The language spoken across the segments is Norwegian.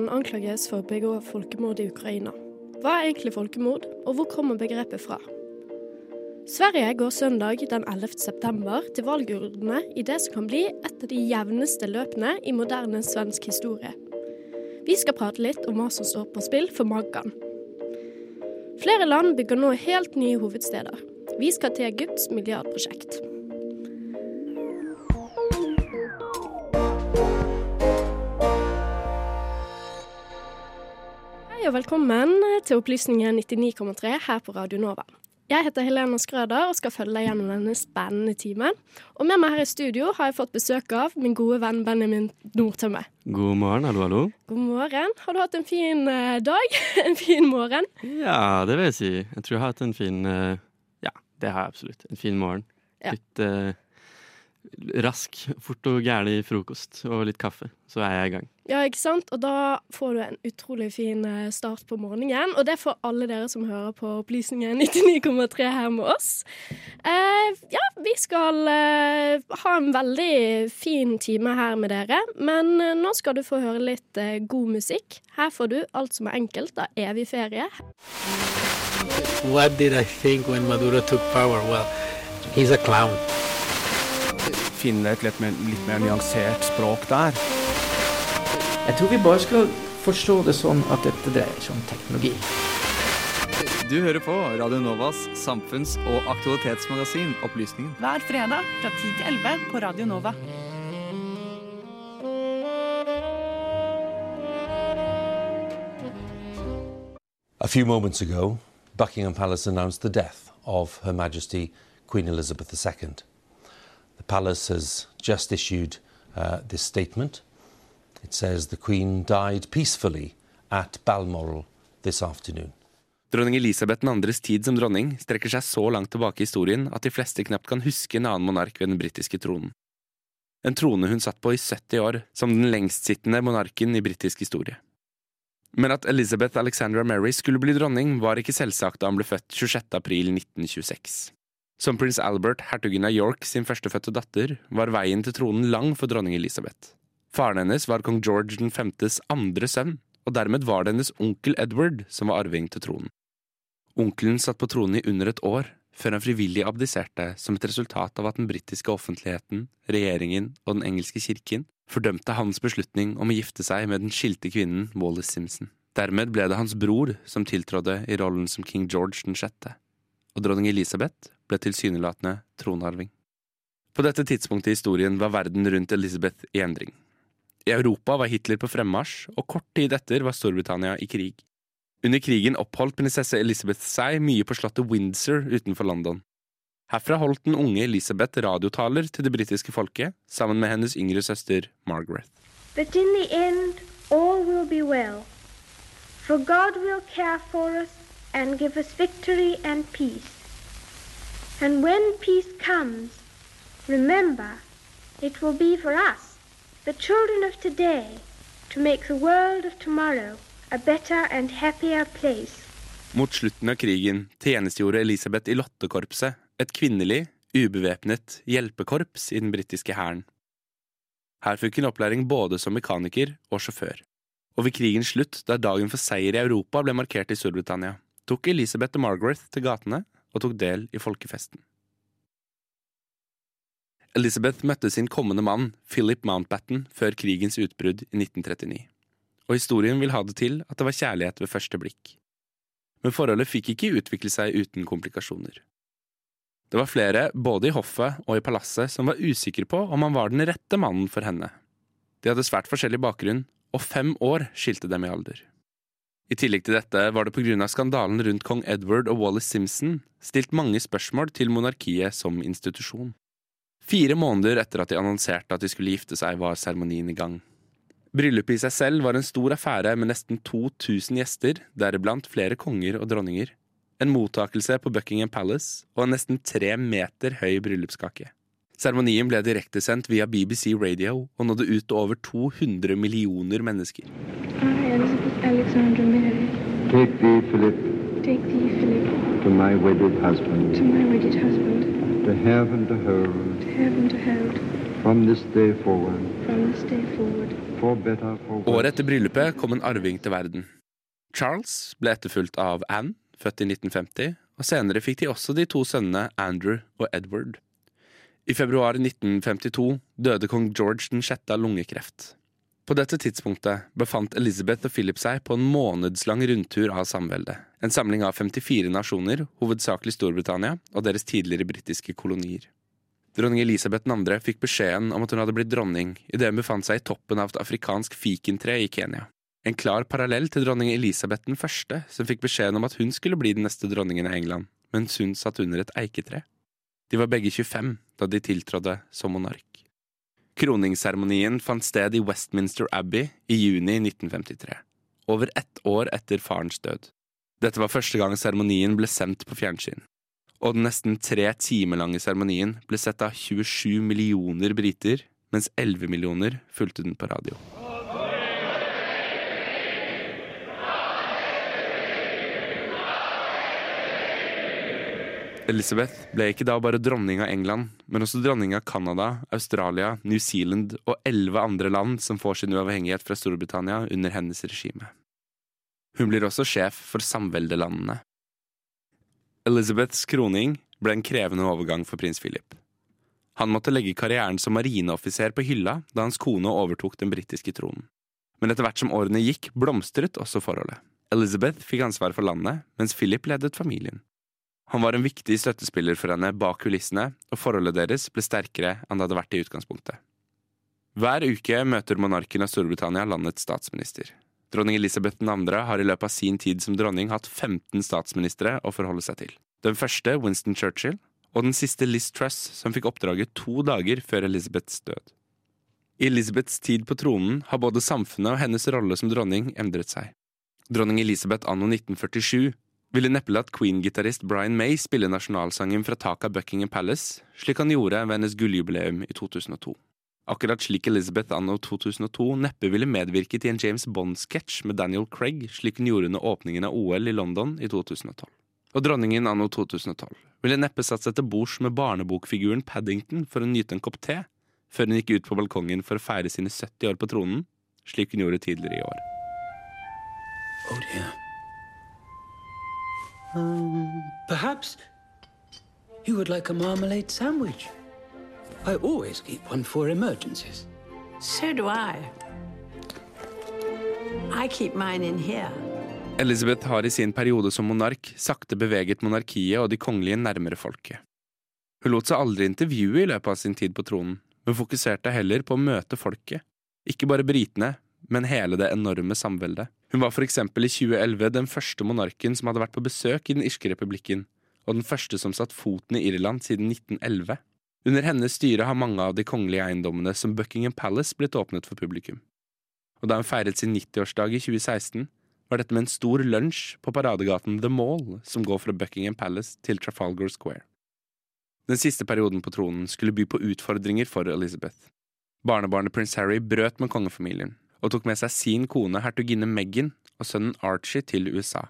Russland anklages for å begå folkemord i Ukraina. Hva er egentlig folkemord, og hvor kommer begrepet fra? Sverige går søndag den 11. september til valgurnene i det som kan bli et av de jevneste løpene i moderne svensk historie. Vi skal prate litt om hva som står på spill for Maggan. Flere land bygger nå helt nye hovedsteder. Vi skal til Egypts milliardprosjekt. Og velkommen til Opplysningen 99,3 her på Radio Nova. Jeg heter Helena Skrøder og skal følge deg gjennom denne spennende timen. Og med meg her i studio har jeg fått besøk av min gode venn Benjamin Nordtømme. God morgen, hallo, hallo. God morgen. Har du hatt en fin eh, dag? en fin morgen? Ja, det vil jeg si. Jeg tror jeg har hatt en fin eh, Ja, det har jeg absolutt. En fin morgen. Ja. Litt eh, rask, fort og gæli frokost og litt kaffe, så er jeg i gang. Ja, ikke sant? Og da får du en utrolig fin eh, start på morgenen. Og det får alle dere som hører på Opplysningen 99,3 her med oss. Eh, ja, vi skal eh, ha en veldig fin time her med dere. Men eh, nå skal du få høre litt eh, god musikk. Her får du Alt som er enkelt av Evig ferie. What did I think when Maduro took power? Well, he's a clown. Finne et litt mer, litt mer nyansert språk der. Jeg tror vi bare skal forstå det sånn at dette dreier seg om teknologi. Du hører på Radio Novas samfunns- og aktualitetsmagasin Opplysningen. Hver fredag fra 10 til 11 på Radio Nova. A few moments ago, Buckingham Palace announced the death of Her Majesty Queen Elizabeth II. The palace has just issued uh, this statement. It says the Queen died peacefully at Balmoral this afternoon. Dronning Elisabeth 2.s tid som dronning strekker seg så langt tilbake i historien at de fleste knapt kan huske en annen monark ved den britiske tronen. En trone hun satt på i 70 år, som den lengstsittende monarken i britisk historie. Men at Elizabeth Alexandra Mary skulle bli dronning, var ikke selvsagt da han ble født 26. april 1926. Som prins Albert, hertugen av York sin førstefødte datter, var veien til tronen lang for dronning Elisabeth. Faren hennes var kong George 5.s andre sønn, og dermed var det hennes onkel Edward som var arving til tronen. Onkelen satt på tronen i under et år, før han frivillig abdiserte som et resultat av at den britiske offentligheten, regjeringen og den engelske kirken fordømte hans beslutning om å gifte seg med den skilte kvinnen Wallis Simpson. Dermed ble det hans bror som tiltrådde i rollen som king George 6., og dronning Elisabeth ble tilsynelatende tronarving. På dette tidspunktet i historien var verden rundt Elizabeth i endring. I Europa var Hitler på fremmarsj, og kort tid etter var Storbritannia i krig. Under krigen oppholdt prinsesse Elizabeth seg mye på slottet Windsor utenfor London. Herfra holdt den unge Elisabeth radiotaler til det britiske folket, sammen med hennes yngre søster Margaret. But in the end, all will be. For God will care for us and give us victory and peace. And when peace comes, remember, it will be for us, the children of today, to make the world of tomorrow a better and happier place. Mot slutten av krigen tjenestegjorde Elisabeth i lottekorpset, et kvinnelig, ubevæpnet hjelpekorps i den britiske hæren. Her fikk hun opplæring både som mekaniker og sjåfør. Og ved krigens slutt, da dagen for seier i Europa ble markert i Storbritannia, tok Elisabeth og Margaret til gatene og tok del i folkefesten. Elizabeth møtte sin kommende mann, Philip Mountbatten, før krigens utbrudd i 1939. Og historien vil ha det til at det var kjærlighet ved første blikk. Men forholdet fikk ikke utvikle seg uten komplikasjoner. Det var flere, både i hoffet og i palasset, som var usikre på om han var den rette mannen for henne. De hadde svært forskjellig bakgrunn, og fem år skilte dem i alder. I tillegg til dette var det av skandalen rundt kong Edward og Wallis Simpson stilt mange spørsmål til monarkiet som institusjon. Fire måneder etter at de annonserte at de skulle gifte seg, var seremonien i gang. Bryllupet i seg selv var en stor affære med nesten 2000 gjester, deriblant flere konger og dronninger. En mottakelse på Buckingham Palace og en nesten tre meter høy bryllupskake. Seremonien ble direktesendt via BBC Radio og nådde ut til over 200 millioner mennesker. Hi, Elizabeth Alexandra Mary, Take thee, Philip, take thee, Philip, to my wedded husband, to my wedded husband, to have and to hold, to have and to hold, From this day forward, from this day forward. for better, for worse. Året etter bryllupet kom en arving til verden. Charles ble etterfulgt av Anne, født i 1950, og senere fikk de også de to sønnene Andrew og Edward. I februar 1952 døde kong George den sjette av lungekreft. På dette tidspunktet befant Elizabeth og Philip seg på en månedslang rundtur av samveldet. En samling av 54 nasjoner, hovedsakelig Storbritannia og deres tidligere britiske kolonier. Dronning Elisabeth 2. fikk beskjeden om at hun hadde blitt dronning idet hun befant seg i toppen av et afrikansk fikentre i Kenya. En klar parallell til dronning Elisabeth 1., som fikk beskjeden om at hun skulle bli den neste dronningen av England, mens hun satt under et eiketre. De var begge 25 da de tiltrådte som monark. Kroningsseremonien fant sted i Westminster Abbey i juni 1953, over ett år etter farens død. Dette var første gang seremonien ble sendt på fjernsyn og den nesten tre timer lange seremonien ble sett av 27 millioner briter, mens 11 millioner fulgte den på radio. Elizabeth ble ikke da bare dronning av England, men også dronning av Canada, Australia, New Zealand og elleve andre land som får sin uavhengighet fra Storbritannia under hennes regime. Hun blir også sjef for samveldelandene. Elizabeths kroning ble en krevende overgang for prins Philip. Han måtte legge karrieren som marineoffiser på hylla da hans kone overtok den britiske tronen. Men etter hvert som årene gikk, blomstret også forholdet. Elizabeth fikk ansvar for landet, mens Philip ledet familien. Han var en viktig støttespiller for henne bak kulissene, og forholdet deres ble sterkere enn det hadde vært i utgangspunktet. Hver uke møter monarken av Storbritannia landets statsminister. Dronning Elisabeth 2. har i løpet av sin tid som dronning hatt 15 statsministre å forholde seg til. Den første Winston Churchill, og den siste Liz Truss, som fikk oppdraget to dager før Elizabeths død. I Elizabeths tid på tronen har både samfunnet og hennes rolle som dronning endret seg. Dronning Elisabeth anno 1947 ville neppe latt Queen-gitarist Brian May spille nasjonalsangen fra taket av Buckingham Palace, slik han gjorde ved hennes gulljubileum i 2002. Akkurat slik Elizabeth anno 2002 neppe ville medvirket i en James Bond-sketsj med Daniel Craig, slik hun gjorde under åpningen av OL i London i 2012. Og dronningen anno 2012 ville neppe satt seg til bords med barnebokfiguren Paddington for å nyte en kopp te, før hun gikk ut på balkongen for å feire sine 70 år på tronen, slik hun gjorde tidligere i år. Oh dear. Um, perhaps you would like a marmalade sandwich. I always keep one for emergencies. So do I. I keep mine in here. Elizabeth har i sin periode som monark sakte beveget monarkiet og de kongelige nærmere folket. Hun lot seg aldri intervjue i løpet av sin tid på tronen, men fokuserte heller på å møte folket, ikke bare britene, men hele det enorme samveldet. Hun var eksempel i 2011 den første monarken som hadde vært på besøk i den irske republikken, og den første som satt foten i Irland siden 1911. Under hennes styre har mange av de kongelige eiendommene som Buckingham Palace blitt åpnet for publikum. Og da hun feiret sin 90-årsdag i 2016, var dette med en stor lunsj på paradegaten The Mall, som går fra Buckingham Palace til Trafalgar Square. Den siste perioden på tronen skulle by på utfordringer for Elizabeth. Barnebarnet prins Harry brøt med kongefamilien, og tok med seg sin kone hertuginne Meghan og sønnen Archie til USA.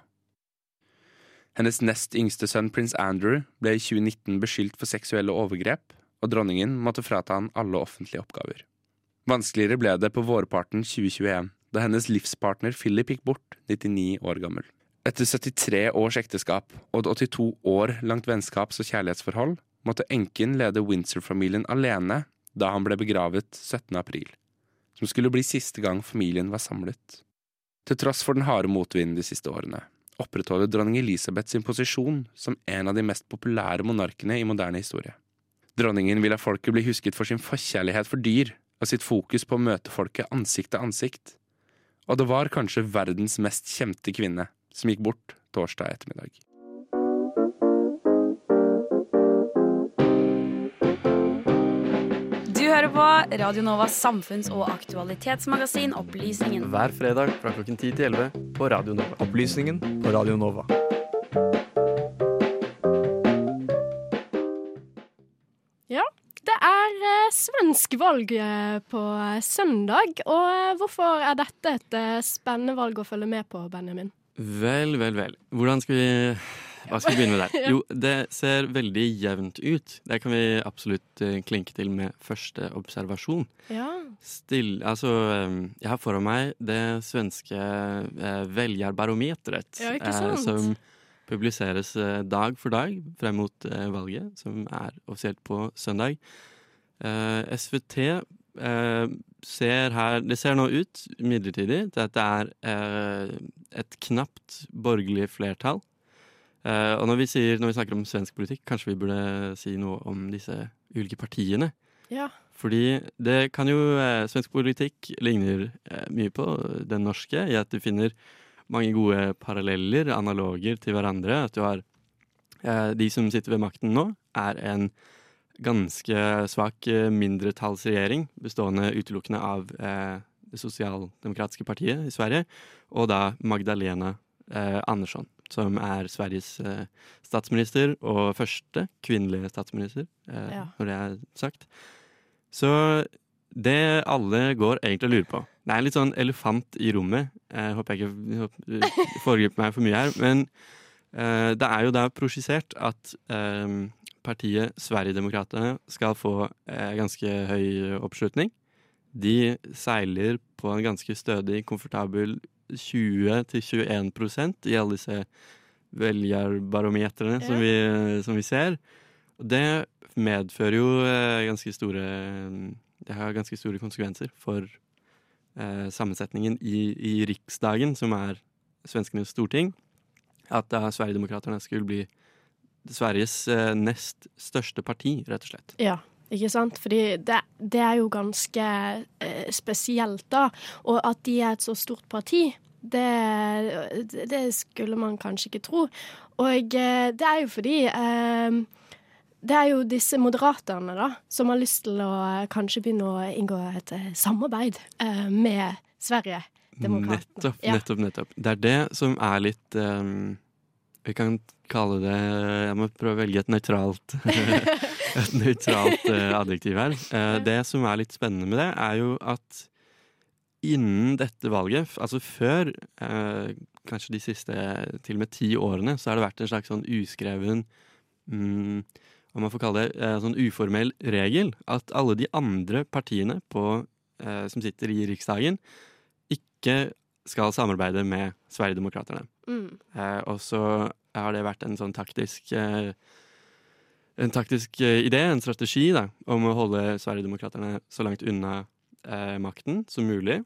Hennes nest yngste sønn prins Andrew ble i 2019 beskyldt for seksuelle overgrep, og dronningen måtte frata han alle offentlige oppgaver. Vanskeligere ble det på vårparten 2021, da hennes livspartner Philip gikk bort, 99 år gammel. Etter 73 års ekteskap og et 82 år langt vennskaps- og kjærlighetsforhold måtte enken lede Windsor-familien alene da han ble begravet 17. april, som skulle bli siste gang familien var samlet. Til tross for den harde motvinden de siste årene opprettholder dronning Elisabeth sin posisjon som en av de mest populære monarkene i moderne historie. Dronningen vil at folket blir husket for sin forkjærlighet for dyr og sitt fokus på å møte folket ansikt til ansikt. Og det var kanskje verdens mest kjente kvinne som gikk bort torsdag ettermiddag. Hører på Radio Novas samfunns- og aktualitetsmagasin Opplysningen. Hver fredag fra klokken 10 til 11 på Radio Nova. Opplysningen på Radio Nova. Ja, det er eh, svensk valg eh, på eh, søndag. Og hvorfor er dette et spennende valg å følge med på, Benjamin? Vel, vel, vel. Hvordan skal vi Hva skal vi begynne med der? Jo, det ser veldig jevnt ut. Det kan vi absolutt eh, klinke til med første observasjon. Ja. Still, altså, eh, jeg har foran meg det svenske eh, velgerbarometeret. Ja, ikke eh, sant? som publiseres dag for dag frem mot valget, som er offisielt på søndag. SVT ser her Det ser nå ut, midlertidig, til at det er et knapt borgerlig flertall. Eh, og når vi, sier, når vi snakker om svensk politikk, kanskje vi burde si noe om disse ulike partiene. Ja. Fordi det kan jo eh, Svensk politikk ligner eh, mye på den norske i at du finner mange gode paralleller, analoger til hverandre. At du har De som sitter ved makten nå, er en ganske svak mindretallsregjering bestående utelukkende av det sosialdemokratiske partiet i Sverige, og da Magdalena Andersson, som er Sveriges eh, statsminister og første kvinnelige statsminister, eh, Ja. når det er sagt. Så det alle går egentlig og lurer på Det er en litt sånn elefant i rommet. Jeg håper jeg ikke foregriper meg for mye her. Men eh, det er jo da prosjisert at eh, partiet Sverigedemokraterna skal få eh, ganske høy oppslutning. De seiler på en ganske stødig, komfortabel 20-21% i alle disse velgerbarometrene som, vi, som vi ser. Det medfører jo eh, ganske store Det har ganske store konsekvenser for eh, sammensetningen i, i Riksdagen, som er svenskenes storting. At da Sverigedemokraterna skulle bli Sveriges eh, nest største parti, rett og slett. Ja, ikke sant? Fordi det, det er jo ganske eh, spesielt, da. Og at de er et så stort parti, det, det skulle man kanskje ikke tro. Og eh, det er jo fordi eh, det er jo disse moderaterne da, som har lyst til å eh, kanskje begynne å inngå et eh, samarbeid eh, med Sverige. Nettopp, nettopp, nettopp. Det er det som er litt um, Vi kan kalle det Jeg må prøve å velge et nøytralt Et nøytralt eh, adjektiv her. Eh, det som er litt spennende med det, er jo at innen dette valget, altså før eh, kanskje de siste til og med ti årene, så har det vært en slags sånn uskreven mm, Om man får kalle det sånn uformell regel, at alle de andre partiene på, som sitter i Riksdagen, ikke skal samarbeide med Sverigedemokraterna. Mm. Og så har det vært en sånn taktisk eh, En taktisk eh, idé, en strategi, da, om å holde Sverigedemokraterna så langt unna eh, makten som mulig.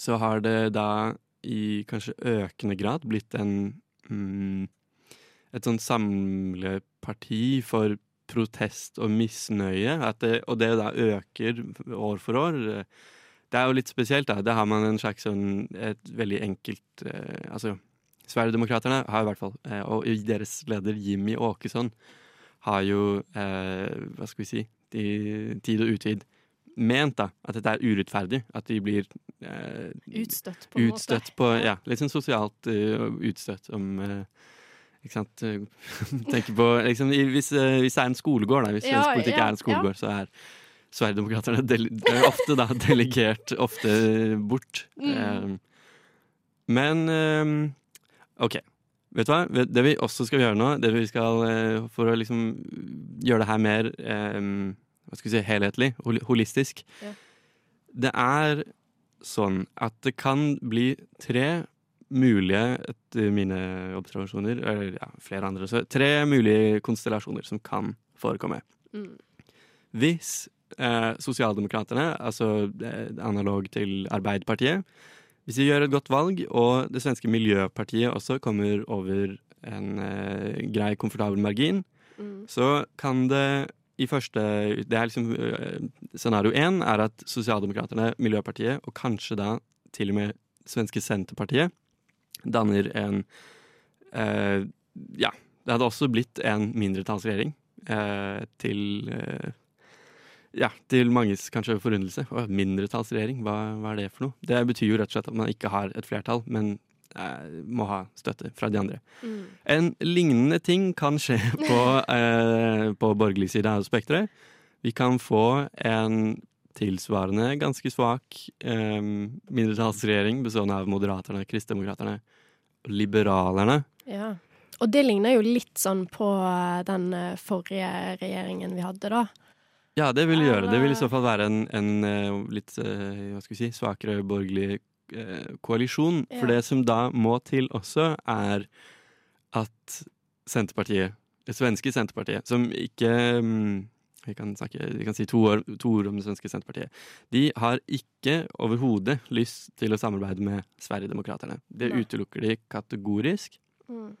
Så har det da i kanskje økende grad blitt en mm, Et sånn samleparti for protest og misnøye. Det, og det da øker år for år. Det er jo litt spesielt, da. Det har man en slags sånn et veldig enkelt eh, Altså, Sverigedemokraterna har i hvert fall, eh, og deres leder Jimmy Åkesson, har jo, eh, hva skal vi si, i tid og utid ment da, at dette er urettferdig. At de blir eh, Utstøtt, på utstøtt på Ja, litt sånn sosialt uh, utstøtt om uh, ikke sant? Tenker på liksom, hvis, hvis det er en skolegård, da, hvis Ja, politikk ja, er en skolegård, så er Sverigedemokraterna er ofte da delegert ofte bort. Mm. Um, men um, OK. Vet du hva? Det vi også skal gjøre nå, det vi skal eh, for å liksom gjøre det her mer um, hva skal vi si, helhetlig, hol holistisk Ja. Det er sånn at det kan bli tre mulige, etter mine observasjoner, eller ja, flere andre, også, tre mulige konstellasjoner som kan forekomme. Mm. Hvis eh, sosialdemokraterne, altså eh, analog til Arbeiderpartiet, hvis vi gjør et godt valg, og det svenske Miljøpartiet også kommer over en eh, grei, komfortabel margin, Mm. så kan det i første Det er liksom eh, Scenario én er at Sosialdemokraterne, Miljøpartiet og kanskje da til og med svenske Senterpartiet danner en eh, Ja, det hadde også blitt en mindretallsregjering eh, til eh, ja, til manges kanskje forundrelse. Mindretallsregjering, hva, hva er det for noe? Det betyr jo rett og slett at man ikke har et flertall, men eh, må ha støtte fra de andre. Mm. En lignende ting kan skje på, eh, på borgerlig side av spekteret. Vi kan få en tilsvarende ganske svak eh, mindretallsregjering bestående av Moderaterne, Kristdemokraterne og Liberalerne. Ja. Og det ligner jo litt sånn på eh, den eh, forrige regjeringen vi hadde, da. Ja, det vil gjøre. Det vil i så fall være en, en eh, litt eh, hva skal vi si, svakere borgerlig eh, koalisjon. For det som da må til også, er at Senterpartiet, det svenske Senterpartiet, som ikke mm, vi kan, snakke, vi kan si to, ord, to ord om det svenske Senterpartiet. De har ikke overhodet lyst til å samarbeide med Sverigedemokraterna. Det utelukker de kategorisk. Mm.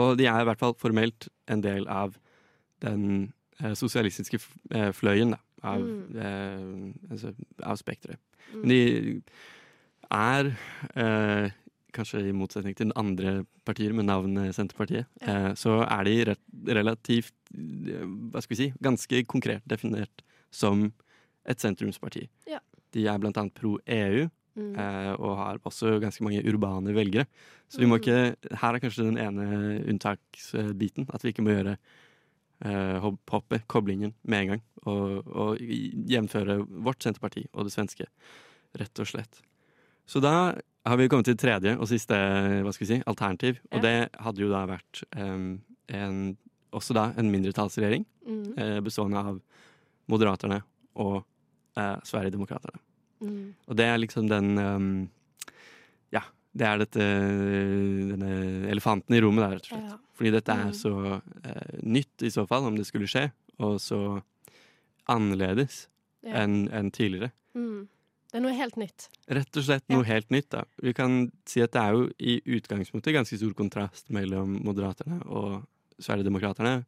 Og de er i hvert fall formelt en del av den sosialistiske eh, fløyen da, av, Mm. eh, altså, av spekteret. Mm. Men de er, eh, kanskje i motsetning til andre partier med navnet Senterpartiet, eh, så er de relativt, eh, hva skal vi si, ganske konkret definert som et sentrumsparti. Ja. De er blant annet pro EU, Mm. eh, og har også ganske mange urbane velgere. Så vi må Mm. ikke Her er kanskje den ene unntaksbiten. At vi ikke må gjøre eh, hopp- hoppet, koblingen, med en gang. Og, og jevnføre vårt Senterparti og det svenske, rett og slett. Så da har vi kommet til tredje og siste hva skal vi si, alternativ. Og det hadde jo da vært em, en, også da en mindretallsregjering Mm. eh, bestående av Moderaterne og eh, Sverigedemokraterna. Mm. Og det er liksom den um, Ja, det er dette denne elefanten i rommet der, rett og slett. Ja. Fordi dette er Mm. så eh, nytt i så fall, om det skulle skje, og så annerledes Ja. enn en tidligere. Mm. Det er noe helt nytt. Rett og slett noe helt nytt. da. Vi kan si at det er jo i utgangspunktet ganske stor kontrast mellom Moderaterne og Sverigedemokraterna.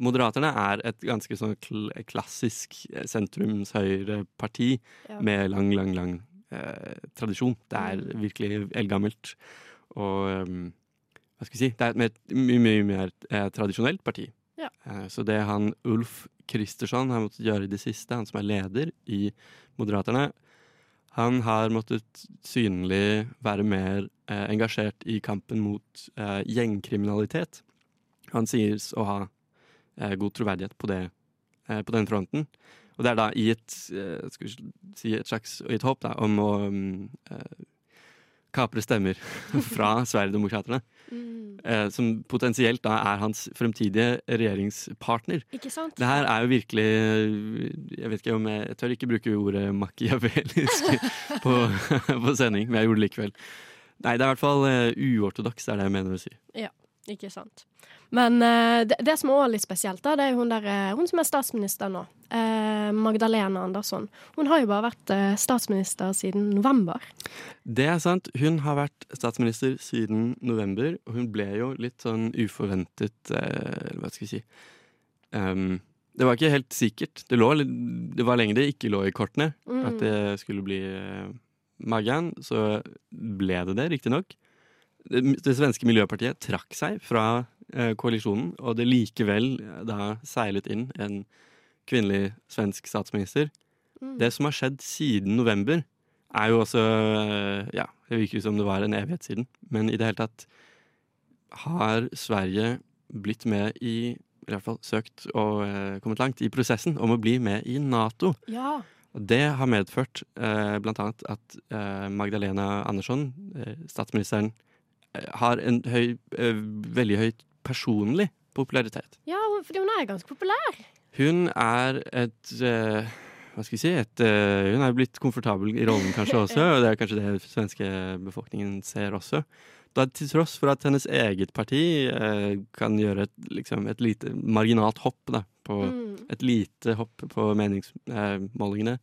Moderaterne er et ganske sånn kl klassisk eh, sentrumshøyreparti Ja. med lang, lang, lang eh, tradisjon. Det er Mm. virkelig eldgammelt. Og um, hva skal vi si Det er et mer, mye, mye mer eh, tradisjonelt parti. Ja. Eh, så det han Ulf Kristersson har måttet gjøre i det siste, han som er leder i Moderaterne, han har måttet synlig være mer eh, engasjert i kampen mot eh, gjengkriminalitet. Han sies å ha god troverdighet på, det, på den fronten. Og det er da i et, eh, skal vi si et slags i et håp da, om å um, kapre stemmer fra Sverigedemokraterna. Mm. Eh, som potensielt da er hans fremtidige regjeringspartner. Ikke sant? Det her er jo virkelig Jeg vet ikke om jeg, jeg tør ikke bruke ordet machiavellisk på, på sending, men jeg gjorde det likevel. Nei, det er i hvert fall uh, uortodoks, er det jeg mener å si. Ja, ikke sant. Men eh, det, det som er litt spesielt, da, det er hun, der, eh, hun som er statsminister nå. Eh, Magdalena Andersson. Hun har jo bare vært statsminister siden november. Det er sant. Hun har vært statsminister siden november, og hun ble jo litt sånn uforventet eh, Hva skal vi si um, Det var ikke helt sikkert. Det, lå, det var lenge det ikke lå i kortene Mm. at det skulle bli Maggan. Så ble det det, riktignok. Det, svenske miljøpartiet trakk seg fra eh, koalisjonen, og det likevel eh, da seilet inn en kvinnelig svensk statsminister. Mm. Det som har skjedd siden november, er jo også eh, Ja, det virker som det var en evighet siden, men i det hele tatt har Sverige blitt med i i hvert fall søkt og eh, kommet langt i prosessen om å bli med i Nato. Ja. Det har medført eh, annet at eh, Magdalena Andersson, statsministeren, har en høy, eh, veldig høy personlig popularitet. ja, fordi hun er ganske populær. Hun er et eh, Hva skal vi si? Et, eh, hun er blitt komfortabel i rollen kanskje også, og det er kanskje det svenske befolkningen ser også. Da, til tross for at hennes eget parti eh, kan gjøre et, liksom, et lite marginalt hopp da, på Mm. et lite hopp på meningsmålingene,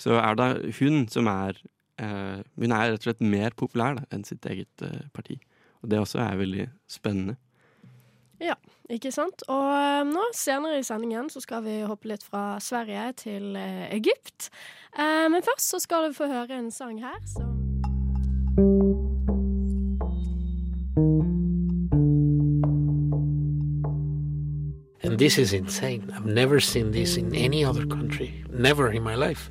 så er det hun som er eh, Hun er rett og slett mer populær da, enn sitt eget eh, parti. Og det også er veldig spennende. Ja, ikke sant? Og eh, nå senere i sendingen så skal vi hoppe litt fra Sverige til eh, Egypt. Eh, men først så skal du få høre en sang her som And this is insane. I've never seen this in any other country. Never in my life.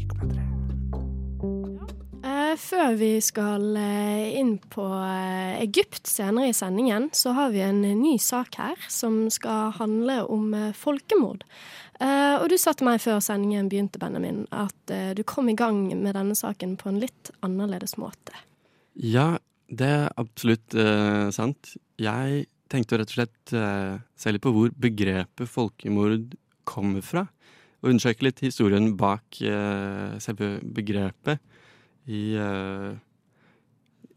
Eh, før vi skal eh, inn på eh, Egypt senere i sendingen, så har vi en ny sak her som skal handle om folkemord. Og du sa til meg før sendingen begynte, Benjamin, at du kom i gang med denne saken på en litt annerledes måte. Ja, det er absolutt eh, sant. Jeg tenkte rett og slett eh, se litt på hvor begrepet folkemord kommer fra. Og undersøke litt historien bak eh, selve begrepet i, eh,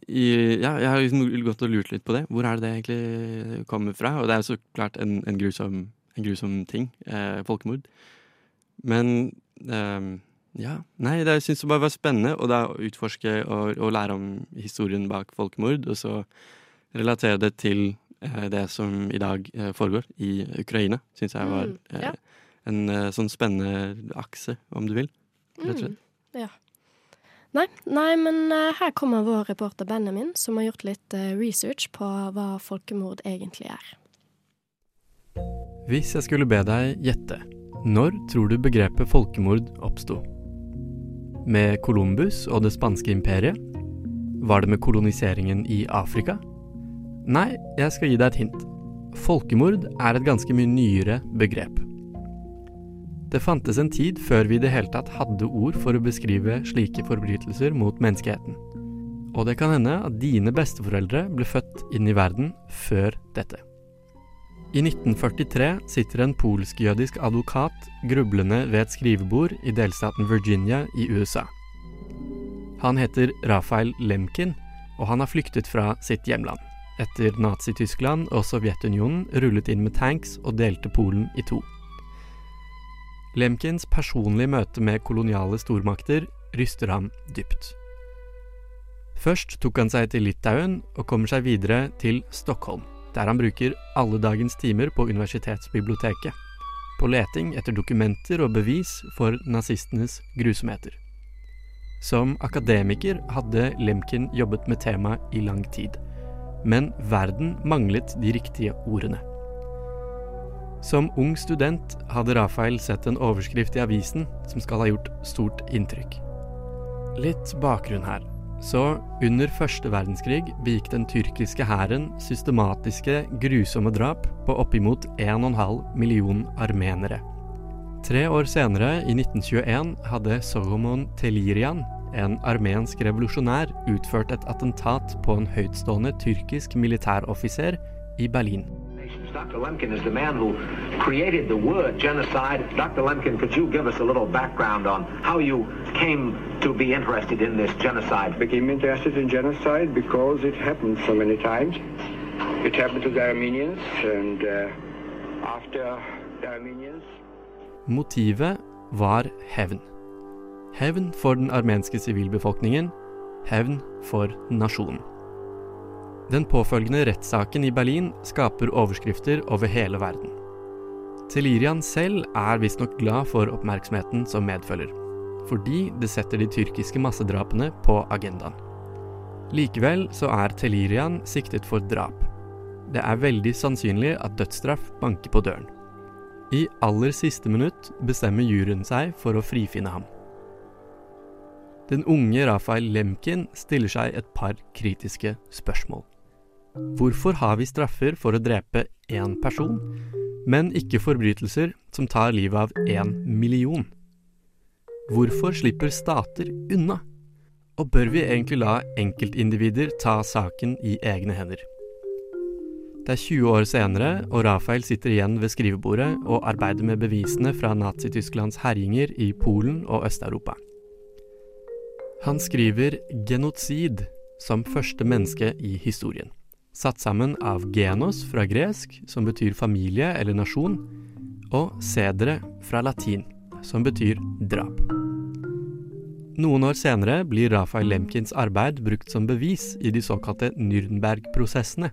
i Ja, jeg har liksom gått og lurt litt på det. Hvor er det det egentlig kommer fra? Og det er jo så klart en, en, grusom, en grusom ting. Eh, folkemord. Men eh, ja. Nei, det syns jeg bare var spennende å da utforske og, og, lære om historien bak folkemord, og så relatere det til eh, det som i dag eh, foregår i Ukraina. Syns jeg var Mm, ja. eh, en sånn spennende akse, om du vil. Rett og slett. Mm, ja. Nei, nei, men eh, her kommer vår reporter Benjamin, som har gjort litt eh, research på hva folkemord egentlig er. Hvis jeg skulle be deg gjette, når tror du begrepet folkemord oppsto? Med Columbus og det spanske imperiet? Var det med koloniseringen i Afrika? Nei, jeg skal gi deg et hint. Folkemord er et ganske mye nyere begrep. Det fantes en tid før vi i det hele tatt hadde ord for å beskrive slike forbrytelser mot menneskeheten. Og det kan hende at dine besteforeldre ble født inn i verden før dette. I 1943 sitter en polsk-jødisk advokat grublende ved et skrivebord i delstaten Virginia i USA. Han heter Rafael Lemkin, og han har flyktet fra sitt hjemland. Etter Nazi-Tyskland og Sovjetunionen rullet inn med tanks og delte Polen i to. Lemkins personlige møte med koloniale stormakter ryster ham dypt. Først tok han seg til Litauen og kommer seg videre til Stockholm, der han bruker alle dagens timer på universitetsbiblioteket, på leting etter dokumenter og bevis for nazistenes grusomheter. Som akademiker hadde Lemkin jobbet med temaet i lang tid, men verden manglet de riktige ordene. Som ung student hadde Rafael sett en overskrift i avisen som skal ha gjort stort inntrykk. Litt bakgrunn her. Så under første verdenskrig begikk den tyrkiske hæren systematiske, grusomme drap på oppimot 1,5 million armenere. Tre år senere, i 1921, hadde Solomon Telirian, en armensk revolusjonær, utført et attentat på en høytstående tyrkisk militæroffiser i Berlin. Dr. Lemkin is the man who created the word genocide. Dr. Lemkin, could you give us a little background on how you came to be interested in this genocide? became interested in genocide because it happened so many times. It happened to the Armenians, and uh, after the Armenians, Motivet var hevn. Hevn for the den armenske sivilbefolkningen, hevn for nasjonen. Den påfølgende rettssaken i Berlin skaper overskrifter over hele verden. Telirian selv er visstnok glad for oppmerksomheten som medfølger, fordi det setter de tyrkiske massedrapene på agendaen. Likevel så er Telirian siktet for drap. Det er veldig sannsynlig at dødsstraff banker på døren. I aller siste minutt bestemmer juryen seg for å frifinne ham. Den unge Rafael Lemkin stiller seg et par kritiske spørsmål. Hvorfor har vi straffer for å drepe én person, men ikke forbrytelser som tar livet av én million? Hvorfor slipper stater unna? Og bør vi egentlig la enkeltindivider ta saken i egne hender? Det er 20 år senere, og Rafael sitter igjen ved skrivebordet og arbeider med bevisene fra Nazi-Tysklands herjinger i Polen og Øst-Europa. Han skriver 'genocid' som første menneske i historien. Satt sammen av genos fra gresk, som betyr familie eller nasjon, og sedere fra latin, som betyr drap. Noen år senere blir Rafael Lemkins arbeid brukt som bevis i de såkalte Nürnberg-prosessene,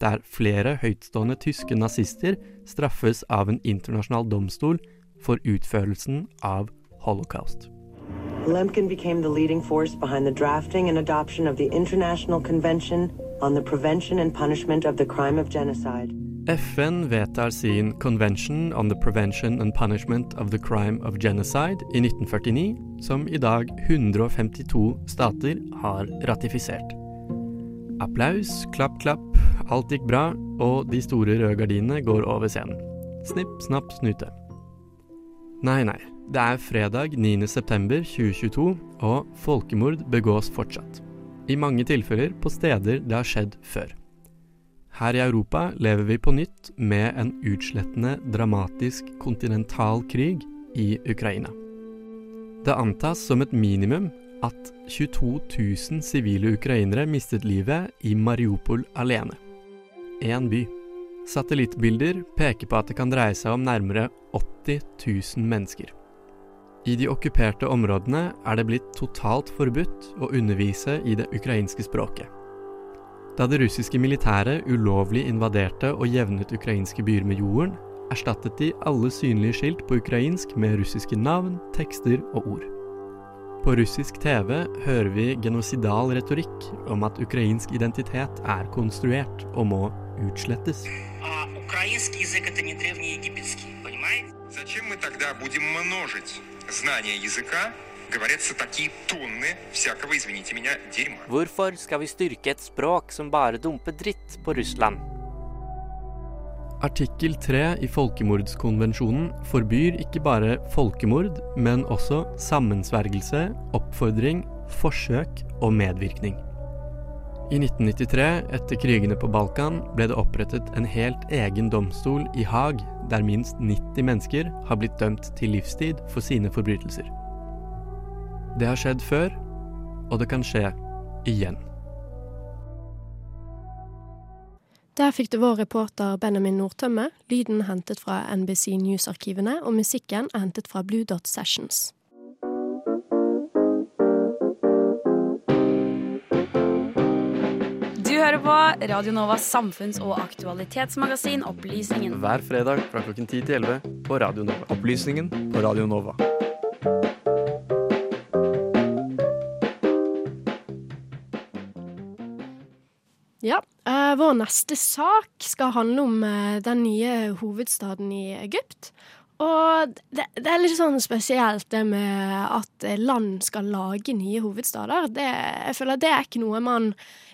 der flere høytstående tyske nazister straffes av en internasjonal domstol for utførelsen av holocaust. Lemkin became the leading force behind the drafting and adoption of the International Convention on the Prevention and Punishment of the Crime of Genocide. FN vedtar sin Convention on the Prevention and Punishment of the Crime of Genocide i 1949, som i dag 152 stater har ratifisert. Applaus, klapp, klapp, alt gikk bra, og de store røde gardinene går over scenen. Snipp, snapp, snute. Nei, nei. Det er fredag 9. september 2022, og folkemord begås fortsatt. I mange tilfeller på steder det har skjedd før. Her i Europa lever vi på nytt med en utslettende, dramatisk kontinental krig i Ukraina. Det antas som et minimum at 22 000 sivile ukrainere mistet livet i Mariupol alene. Én by. Satellittbilder peker på at det kan dreie seg om nærmere 80 000 mennesker. I de okkuperte områdene er det blitt totalt forbudt å undervise i det ukrainske språket. Da det russiske militæret ulovlig invaderte og jevnet ukrainske byer med jorden, erstattet de alle synlige skilt på ukrainsk med russiske navn, tekster og ord. På russisk TV hører vi genosidal retorikk om at ukrainsk identitet er konstruert og må utslettes. Ukrainsk er ikke gammelt egyptisk, forstår du? Hvorfor skal vi da знания языка? Говорятся такие тонны всякого, извините меня, дерьма. Hvorfor skal vi styrke et språk som bare dumper dritt på Russland? Artikkel 3 i folkemordskonvensjonen forbyr ikke bare folkemord, men også sammensvergelse, oppfordring, forsøk og medvirkning. I 1993, etter krigene på Balkan, ble det opprettet en helt egen domstol i Haag, der minst 90 mennesker har blitt dømt til livstid for sine forbrytelser. Det har skjedd før, og det kan skje igjen. Der fikk du vår reporter Benjamin Nordtømme, lyden hentet fra NBC News-arkivene, og musikken er hentet fra Blue Dot Sessions. Hører på Radio Novas samfunns- og aktualitetsmagasin Opplysningen. Hver fredag fra klokken 10 til 11 på Radio Nova. Opplysningen på Radio Nova. Ja, eh, vår neste sak skal handle om eh, den nye hovedstaden i Egypt. Og det, det er litt sånn spesielt det med at land skal lage nye hovedstader. Det, jeg føler det er ikke noe man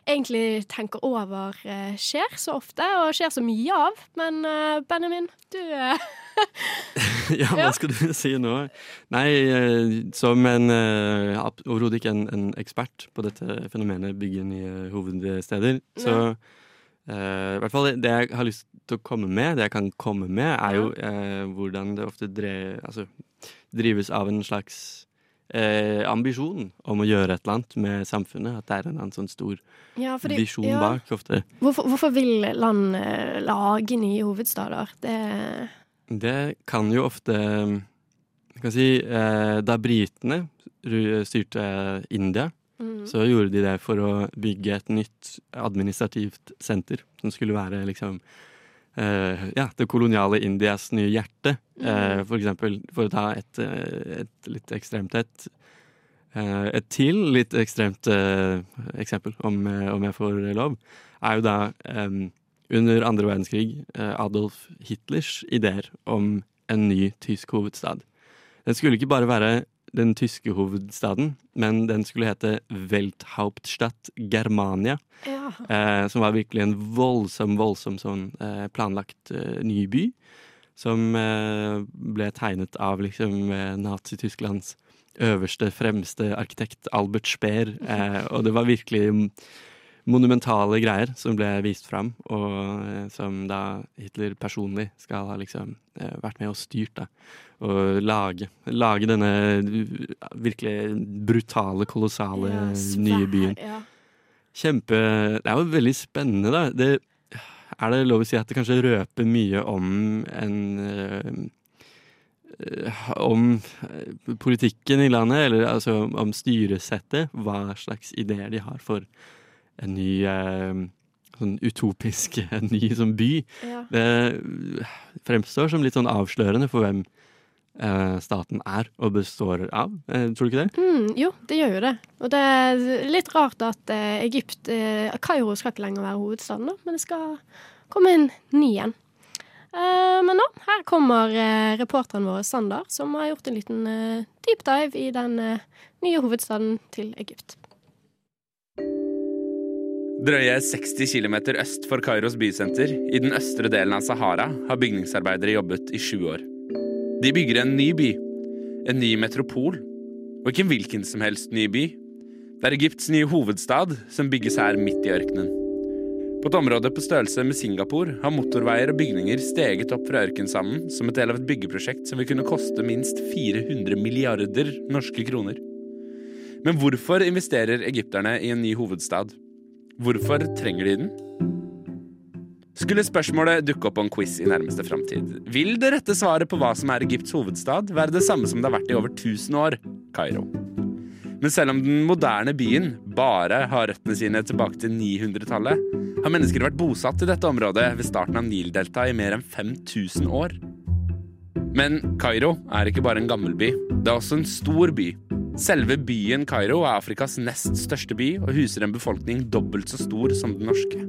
egentlig tenker over eh, skjer så ofte, og skjer så mye av. Men eh, Benjamin, du eh, ja, hva skal du si nå? Nei, som en overhodet ikke en, en ekspert på dette fenomenet bygge nye hovedsteder, så uh, i hvert fall det- jeg har lyst å komme med, det jeg kan komme med, er jo eh, hvordan det ofte dre, altså, drives av en slags eh, ambisjon om å gjøre et eller annet med samfunnet. At det er en annen sånn stor Ja, fordi- visjon ja. bak ofte. hvorfor, hvorfor vil land eh, lage nye hovedstader? Det Det kan jo ofte kan si, eh, Da britene styrte India, Mhm. så gjorde de det for å bygge et nytt administrativt senter, som skulle være liksom eh, ja, det koloniale Indias nye hjerte. Eh, for eksempel, for å ta et, eh, et litt ekstremt et. Eh, et til litt ekstremt eh, eksempel, om, eh, om jeg får lov, er jo da under andre verdenskrig eh, Adolf Hitlers ideer om en ny tysk hovedstad. Den skulle ikke bare være den tyske hovedstaden, men den skulle hete Welthauptstadt Germania. Ja. Eh, som var virkelig en voldsom, voldsom sånn eh, planlagt eh, ny by. Som eh, ble tegnet av liksom eh, Nazi-Tysklands øverste, fremste arkitekt Albert Speer. Eh, og det var virkelig m- monumentale greier som ble vist fram, og eh, som da Hitler personlig skal ha liksom eh, vært med og styrt, da. Og lage, lage denne virkelig brutale, kolossale Ja, svær, nye byen. ja. Kjempe Det er jo veldig spennende, da. Det, er det lov å si at det kanskje røper mye om en eh, eh, Om eh, politikken i landet, eller altså om styresettet. Hva slags ideer de har for en ny eh, sånn utopisk en ny sånn by. Ja. Det fremstår som litt sånn avslørende for hvem eh, staten er og består av. Eh, tror du ikke det? Mm, jo, det gjør jo det. Og det er litt rart at eh, Egypt eh, Kairo skal ikke lenger være hovedstaden, da, men det skal komme en ny en. Eh, men nå, her kommer eh, reporteren vår Sander, som har gjort en liten eh, deep dive i den eh, nye hovedstaden til Egypt. Drøye 60 km øst for Kairos bysenter, i den østre delen av Sahara, har bygningsarbeidere jobbet i sju år. De bygger en ny by. En ny metropol. Og ikke hvilken som helst ny by. Det er Egypts nye hovedstad, som bygges her midt i ørkenen. På et område på størrelse med Singapore har motorveier og bygninger steget opp fra ørkensanden som et del av et byggeprosjekt som vil kunne koste minst 400 milliarder norske kroner. Men hvorfor investerer egypterne i en ny hovedstad? Hvorfor trenger de den? Skulle spørsmålet dukke opp på en quiz i nærmeste framtid, vil det rette svaret på hva som er Egypts hovedstad, være det samme som det har vært i over 1000 år Kairo. Men selv om den moderne byen bare har røttene sine tilbake til 900-tallet, har mennesker vært bosatt i dette området ved starten av Nildeltaet i mer enn 5000 år. Men Kairo er ikke bare en gammel by, det er også en stor by. Selve byen Kairo er Afrikas nest største by og huser en befolkning dobbelt så stor som den norske.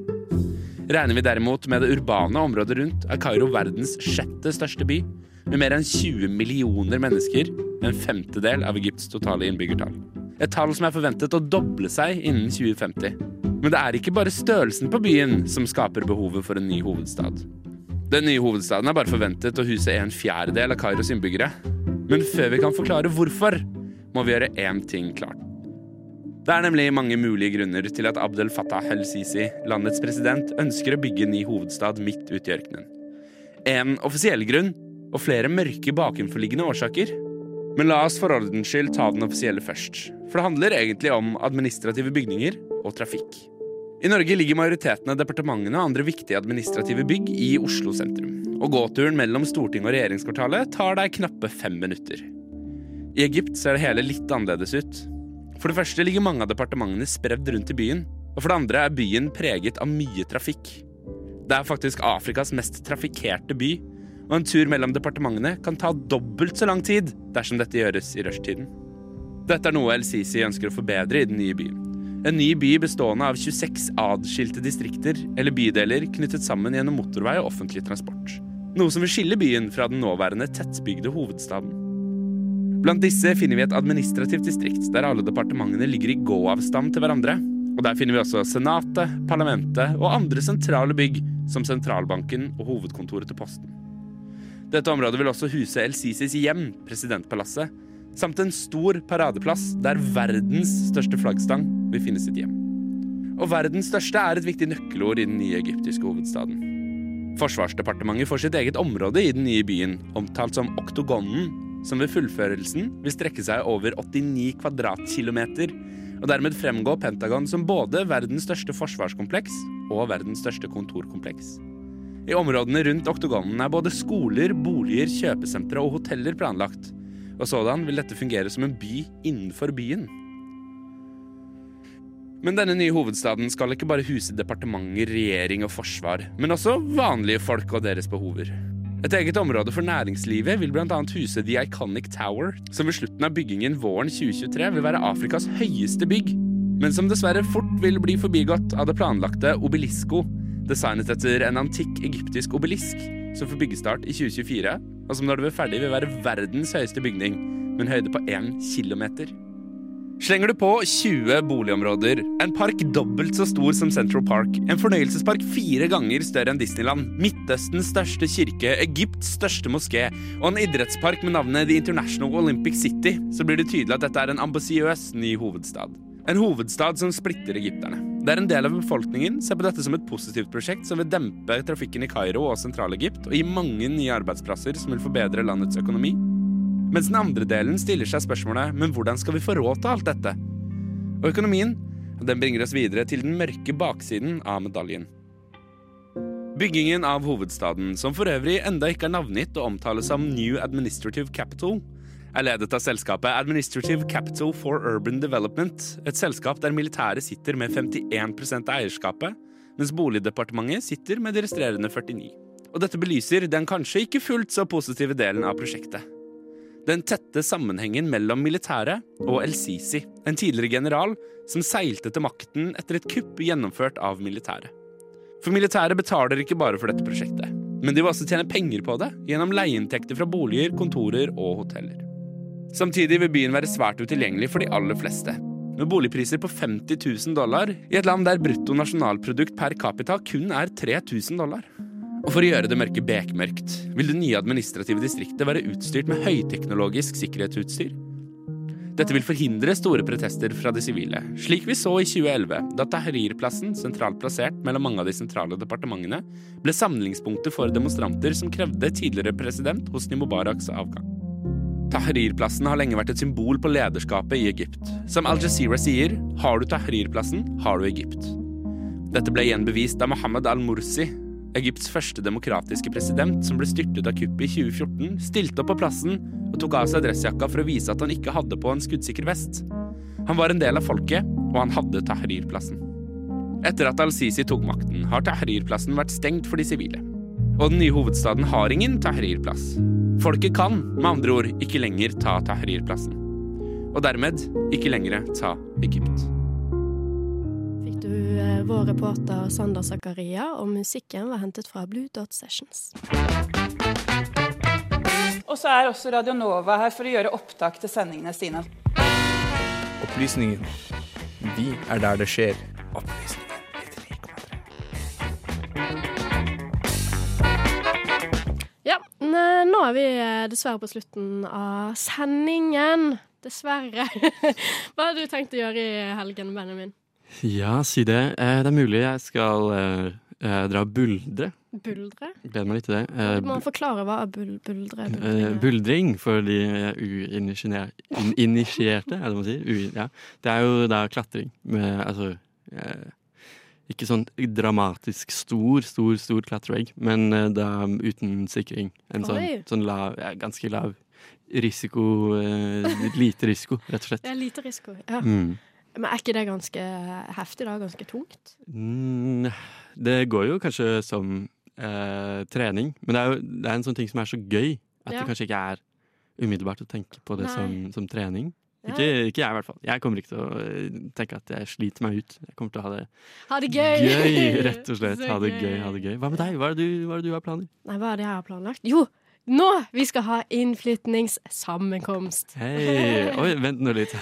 Regner vi derimot med det urbane området rundt, er Kairo verdens sjette største by, med mer enn 20 millioner mennesker, en femtedel av Egypts totale innbyggertall. Et tall som er forventet å doble seg innen 2050. Men det er ikke bare størrelsen på byen som skaper behovet for en ny hovedstad. Den nye hovedstaden er bare forventet å huse en fjerdedel av Kairos innbyggere. Men før vi kan forklare hvorfor, må vi gjøre én ting klart. Det er nemlig mange mulige grunner til at Abdel Fattah el-Sisi, landets president, ønsker å bygge en ny hovedstad midt ute i ørkenen. En offisiell grunn, og flere mørke bakenforliggende årsaker. Men la oss for ordens skyld ta den offisielle først. For det handler egentlig om administrative bygninger og trafikk. I Norge ligger majoriteten av departementene og andre viktige administrative bygg i Oslo sentrum. Og gåturen mellom Stortinget og regjeringskvartalet tar deg knappe fem minutter. I Egypt ser det hele litt annerledes ut. For det første ligger mange av departementene spredd rundt i byen. Og for det andre er byen preget av mye trafikk. Det er faktisk Afrikas mest trafikkerte by, og en tur mellom departementene kan ta dobbelt så lang tid dersom dette gjøres i rushtiden. Dette er noe El-Sisi ønsker å forbedre i den nye byen. En ny by bestående av 26 adskilte distrikter eller bydeler knyttet sammen gjennom motorvei og offentlig transport. Noe som vil skille byen fra den nåværende tettbygde hovedstaden. Blant disse finner vi et administrativt distrikt der alle departementene ligger i gåavstand til hverandre. Og Der finner vi også Senatet, parlamentet og andre sentrale bygg, som sentralbanken og hovedkontoret til Posten. Dette området vil også huse El-Sisis hjem, presidentpalasset, samt en stor paradeplass der verdens største flaggstang vil finne sitt hjem. Og verdens største er et viktig nøkkelord i den nye egyptiske hovedstaden. Forsvarsdepartementet får sitt eget område i den nye byen, omtalt som Oktogonen, som ved fullførelsen vil strekke seg over 89 kvadratkilometer, og dermed fremgå Pentagon som både verdens største forsvarskompleks og verdens største kontorkompleks. I områdene rundt oktogonen er både skoler, boliger, kjøpesentre og hoteller planlagt. Og sådan vil dette fungere som en by innenfor byen. Men denne nye hovedstaden skal ikke bare huse departementer, regjering og forsvar, men også vanlige folk og deres behover. Et eget område for næringslivet vil bl.a. huse The Iconic Tower, som ved slutten av byggingen våren 2023 vil være Afrikas høyeste bygg, men som dessverre fort vil bli forbigått av det planlagte Obelisco, designet etter en antikk egyptisk obelisk, som får byggestart i 2024, og som når det blir ferdig vil være verdens høyeste bygning, med en høyde på én kilometer. Slenger du på 20 boligområder, en park dobbelt så stor som Central Park, en fornøyelsespark fire ganger større enn Disneyland, Midtøstens største kirke, Egypts største moské og en idrettspark med navnet The International Olympic City, så blir det tydelig at dette er en ambisiøs ny hovedstad. En hovedstad som splitter egypterne. Der en del av befolkningen ser på dette som et positivt prosjekt som vil dempe trafikken i Kairo og Sentral-Egypt og gi mange nye arbeidsplasser som vil forbedre landets økonomi. Mens den andre delen stiller seg spørsmålet men hvordan skal vi få råd til alt dette? Og økonomien den bringer oss videre til den mørke baksiden av medaljen. Byggingen av hovedstaden, som for øvrig enda ikke er navngitt og omtales som New Administrative Capital, er ledet av selskapet Administrative Capital for Urban Development, et selskap der militæret sitter med 51 av eierskapet, mens Boligdepartementet sitter med de resterende 49. Og dette belyser den kanskje ikke fullt så positive delen av prosjektet. Den tette sammenhengen mellom militæret og El-Sisi, en tidligere general som seilte til makten etter et kupp gjennomført av militæret. For militæret betaler ikke bare for dette prosjektet, men de vil også tjene penger på det gjennom leieinntekter fra boliger, kontorer og hoteller. Samtidig vil byen være svært utilgjengelig for de aller fleste, med boligpriser på 50 000 dollar i et land der brutto nasjonalprodukt per capita kun er 3000 dollar. Og for å gjøre det mørke bekmørkt vil det nye administrative distriktet være utstyrt med høyteknologisk sikkerhetsutstyr. Dette vil forhindre store protester fra de sivile, slik vi så i 2011, da Tahrir-plassen, sentralt plassert mellom mange av de sentrale departementene, ble samlingspunktet for demonstranter som krevde tidligere president Hosni Mubaraks avgang. Tahrir-plassen har lenge vært et symbol på lederskapet i Egypt. Som Al Jazeera sier, har du Tahrir-plassen, har du Egypt. Dette ble igjen bevist da Mohammed al-Mursi, Egypts første demokratiske president, som ble styrtet av kuppet i 2014, stilte opp på plassen og tok av seg dressjakka for å vise at han ikke hadde på en skuddsikker vest. Han var en del av folket, og han hadde Tahrir-plassen. Etter at al-Sisi tok makten, har Tahrir-plassen vært stengt for de sivile. Og den nye hovedstaden har ingen Tahrir-plass. Folket kan, med andre ord, ikke lenger ta Tahrir-plassen. Og dermed ikke lenger ta Egypt. Eh, vår reporter Sander Zakaria, og musikken var hentet fra Blue Dot Sessions. Og så er også Radio Nova her for å gjøre opptak til sendingene sine. Opplysningen. Vi er der det skjer. Ja, nå er vi eh, dessverre på slutten av sendingen. Dessverre. Hva har du tenkt å gjøre i helgen, Benjamin? Ja, si det. Eh, det er mulig jeg skal eh, eh, dra og buldre. Buldre? Gleder meg litt til det. Eh, Du må forklare hva er bul buldre Eh, buldring er. buldring for de uinitierte, er det man sier? U, ja. Det er jo da klatring med altså eh, Ikke sånn dramatisk stor, stor, stor klatrevegg, men da uten sikring. En sånn, Oi. sånn lav, ja, ganske lav risiko Lite risiko, rett og slett. Er lite risiko. Ja. Mm. Men er ikke det ganske heftig, da? Ganske tungt? Mm, det går jo kanskje som eh, trening, men det er jo det er en sånn ting som er så gøy at Ja. det kanskje ikke er umiddelbart å tenke på det som, som trening. Ikke, ikke jeg, i hvert fall. Jeg kommer ikke til å eh, tenke at jeg sliter meg ut. Jeg kommer til å ha det Ha det gøy! gøy, rett og slett. Ha det gøy, ha det gøy. Hva med deg? Hva er det du, er det du har planer? Nei, hva er det jeg har planlagt? Jo, nå! Vi skal ha innflytningssammenkomst. Hei! Oi, vent nå litt.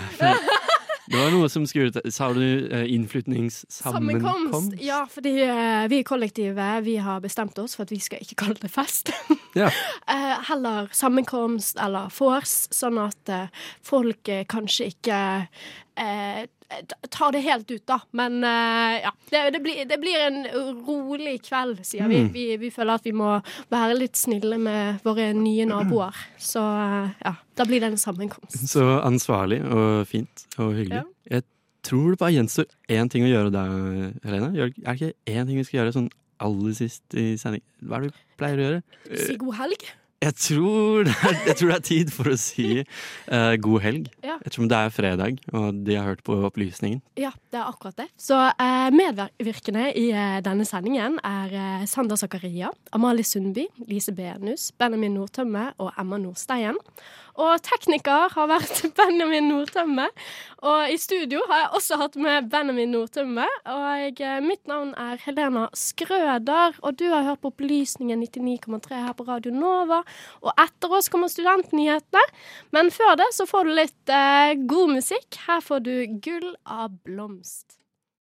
Det var noe som skulle ut Sa du eh, innflytningssammenkomst? Ja, fordi uh, vi i kollektivet vi har bestemt oss for at vi skal ikke kalle det fest. Ja. uh, heller sammenkomst eller vors, sånn at uh, folk kanskje ikke tar det helt ut, da. Men uh, ja, det, det, blir, det blir en rolig kveld, sier vi. Mm. vi. Vi føler at vi må være litt snille med våre nye naboer. Så uh, ja, da blir det en sammenkomst. Så ansvarlig og fint og hyggelig. Ja. Jeg tror det bare gjenstår én ting å gjøre da, Helene. Er det ikke én ting vi skal gjøre sånn aller sist i sending? Hva er det vi pleier å gjøre? Si god helg. Jeg tror, er, jeg tror det er tid for å si uh, god helg. Ja. Ettersom det er fredag, og de har hørt på opplysningen. Ja, det er akkurat det. Så uh, medvirkende i uh, denne sendingen er Sander Zakaria, Amalie Sundby, Lise Benus, Benjamin Nordtømme og Emma Nordsteien. Og tekniker har vært Benjamin Nordtømme. Og i studio har jeg også hatt med Benjamin Nordtømme. Og eh, mitt navn er Helena Skrøder, og du har hørt på Opplysningen 99,3 her på Radio Nova. Og etter oss kommer studentnyhetene. Men før det så får du litt eh, god musikk. Her får du Gull av blomst.